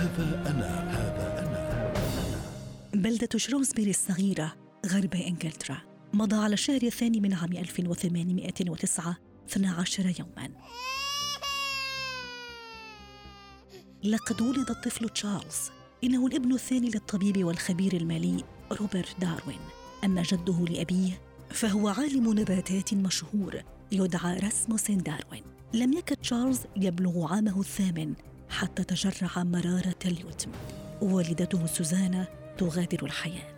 هذا أنا هذا أنا. بلدة شروزبيري الصغيرة غرب إنجلترا. مضى على الشهر الثاني من عام 1809 12 يوما. لقد ولد الطفل تشارلز. إنه الابن الثاني للطبيب والخبير المالي روبرت داروين. أما جده لأبيه فهو عالم نباتات مشهور يدعى راسموسين داروين. لم يكد تشارلز يبلغ عامه الثامن. حتى تجرع مرارة اليتم. والدته سوزانا تغادر الحياة.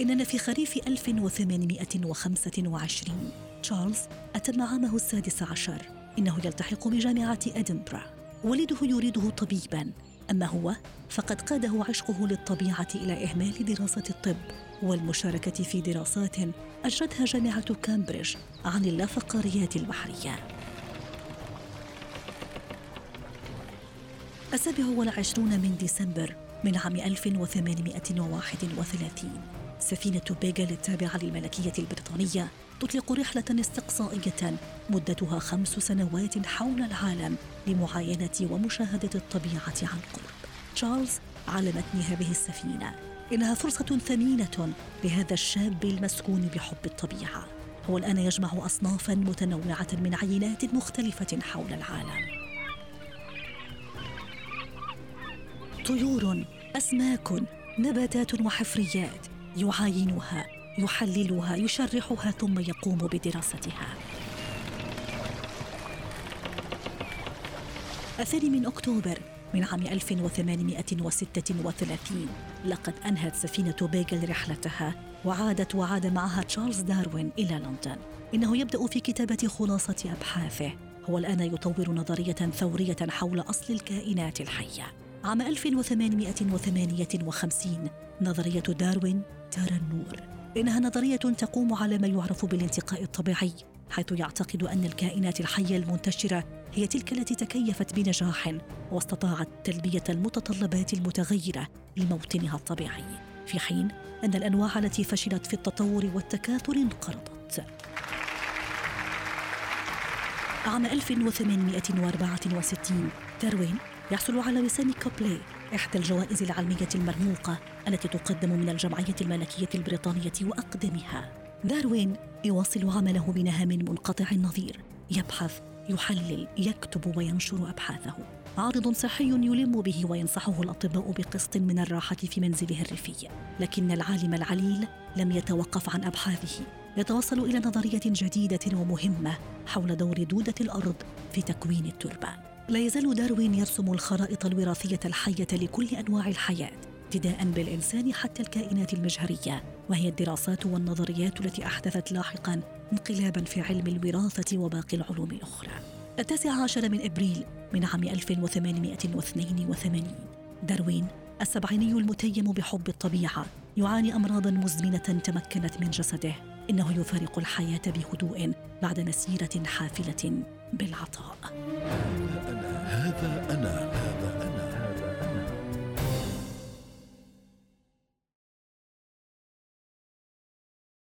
إننا في خريف 1825 تشارلز أتم عامه السادس عشر. إنه يلتحق بجامعة أدنبرا. والده يريده طبيبا. أما هو فقد قاده عشقه للطبيعة إلى إهمال دراسة الطب. والمشاركة في دراسات أجرتها جامعة كامبريدج عن اللافقاريات البحرية. السابع والعشرون من ديسمبر من عام 1831 سفينة بيغل التابعة للملكية البريطانية تطلق رحلة استقصائية مدتها خمس سنوات حول العالم لمعاينة ومشاهدة الطبيعة عن قرب. تشارلز على متن هذه السفينة إنها فرصة ثمينة لهذا الشاب المسكون بحب الطبيعة. هو الآن يجمع أصنافا متنوعة من عينات مختلفة حول العالم. طيور، أسماك، نباتات وحفريات يعاينها يحللها يشرحها ثم يقوم بدراستها. الثاني من أكتوبر من عام 1836 لقد أنهت سفينة بيغل رحلتها وعادت وعاد معها تشارلز داروين إلى لندن. إنه يبدأ في كتابة خلاصة أبحاثه. هو الآن يطور نظرية ثورية حول أصل الكائنات الحية. عام 1858 نظرية داروين ترى النور. إنها نظرية تقوم على ما يعرف بالانتقاء الطبيعي حيث يعتقد أن الكائنات الحية المنتشرة هي تلك التي تكيفت بنجاح واستطاعت تلبية المتطلبات المتغيرة لموطنها الطبيعي في حين أن الأنواع التي فشلت في التطور والتكاثر انقرضت. عام 1864 داروين يحصل على وسام كوبلي إحدى الجوائز العلمية المرموقة التي تقدم من الجمعية الملكية البريطانية وأقدمها. داروين يواصل عمله بنهم منقطع النظير يبحث يحلل يكتب وينشر أبحاثه. عارض صحي يلم به وينصحه الأطباء بقسط من الراحة في منزله الريفي. لكن العالم العليل لم يتوقف عن أبحاثه. يتوصل إلى نظرية جديدة ومهمة حول دور دودة الأرض في تكوين التربة. لا يزال داروين يرسم الخرائط الوراثية الحية لكل أنواع الحياة ابتداء بالإنسان حتى الكائنات المجهرية وهي الدراسات والنظريات التي أحدثت لاحقا انقلابا في علم الوراثة وباقي العلوم الأخرى. التاسع عشر من إبريل من عام 1882 داروين السبعيني المتيم بحب الطبيعة يعاني أمراضا مزمنة تمكنت من جسده إنه يفارق الحياة بهدوء بعد مسيرة حافلة بالعطاء. هذا أنا هذا أنا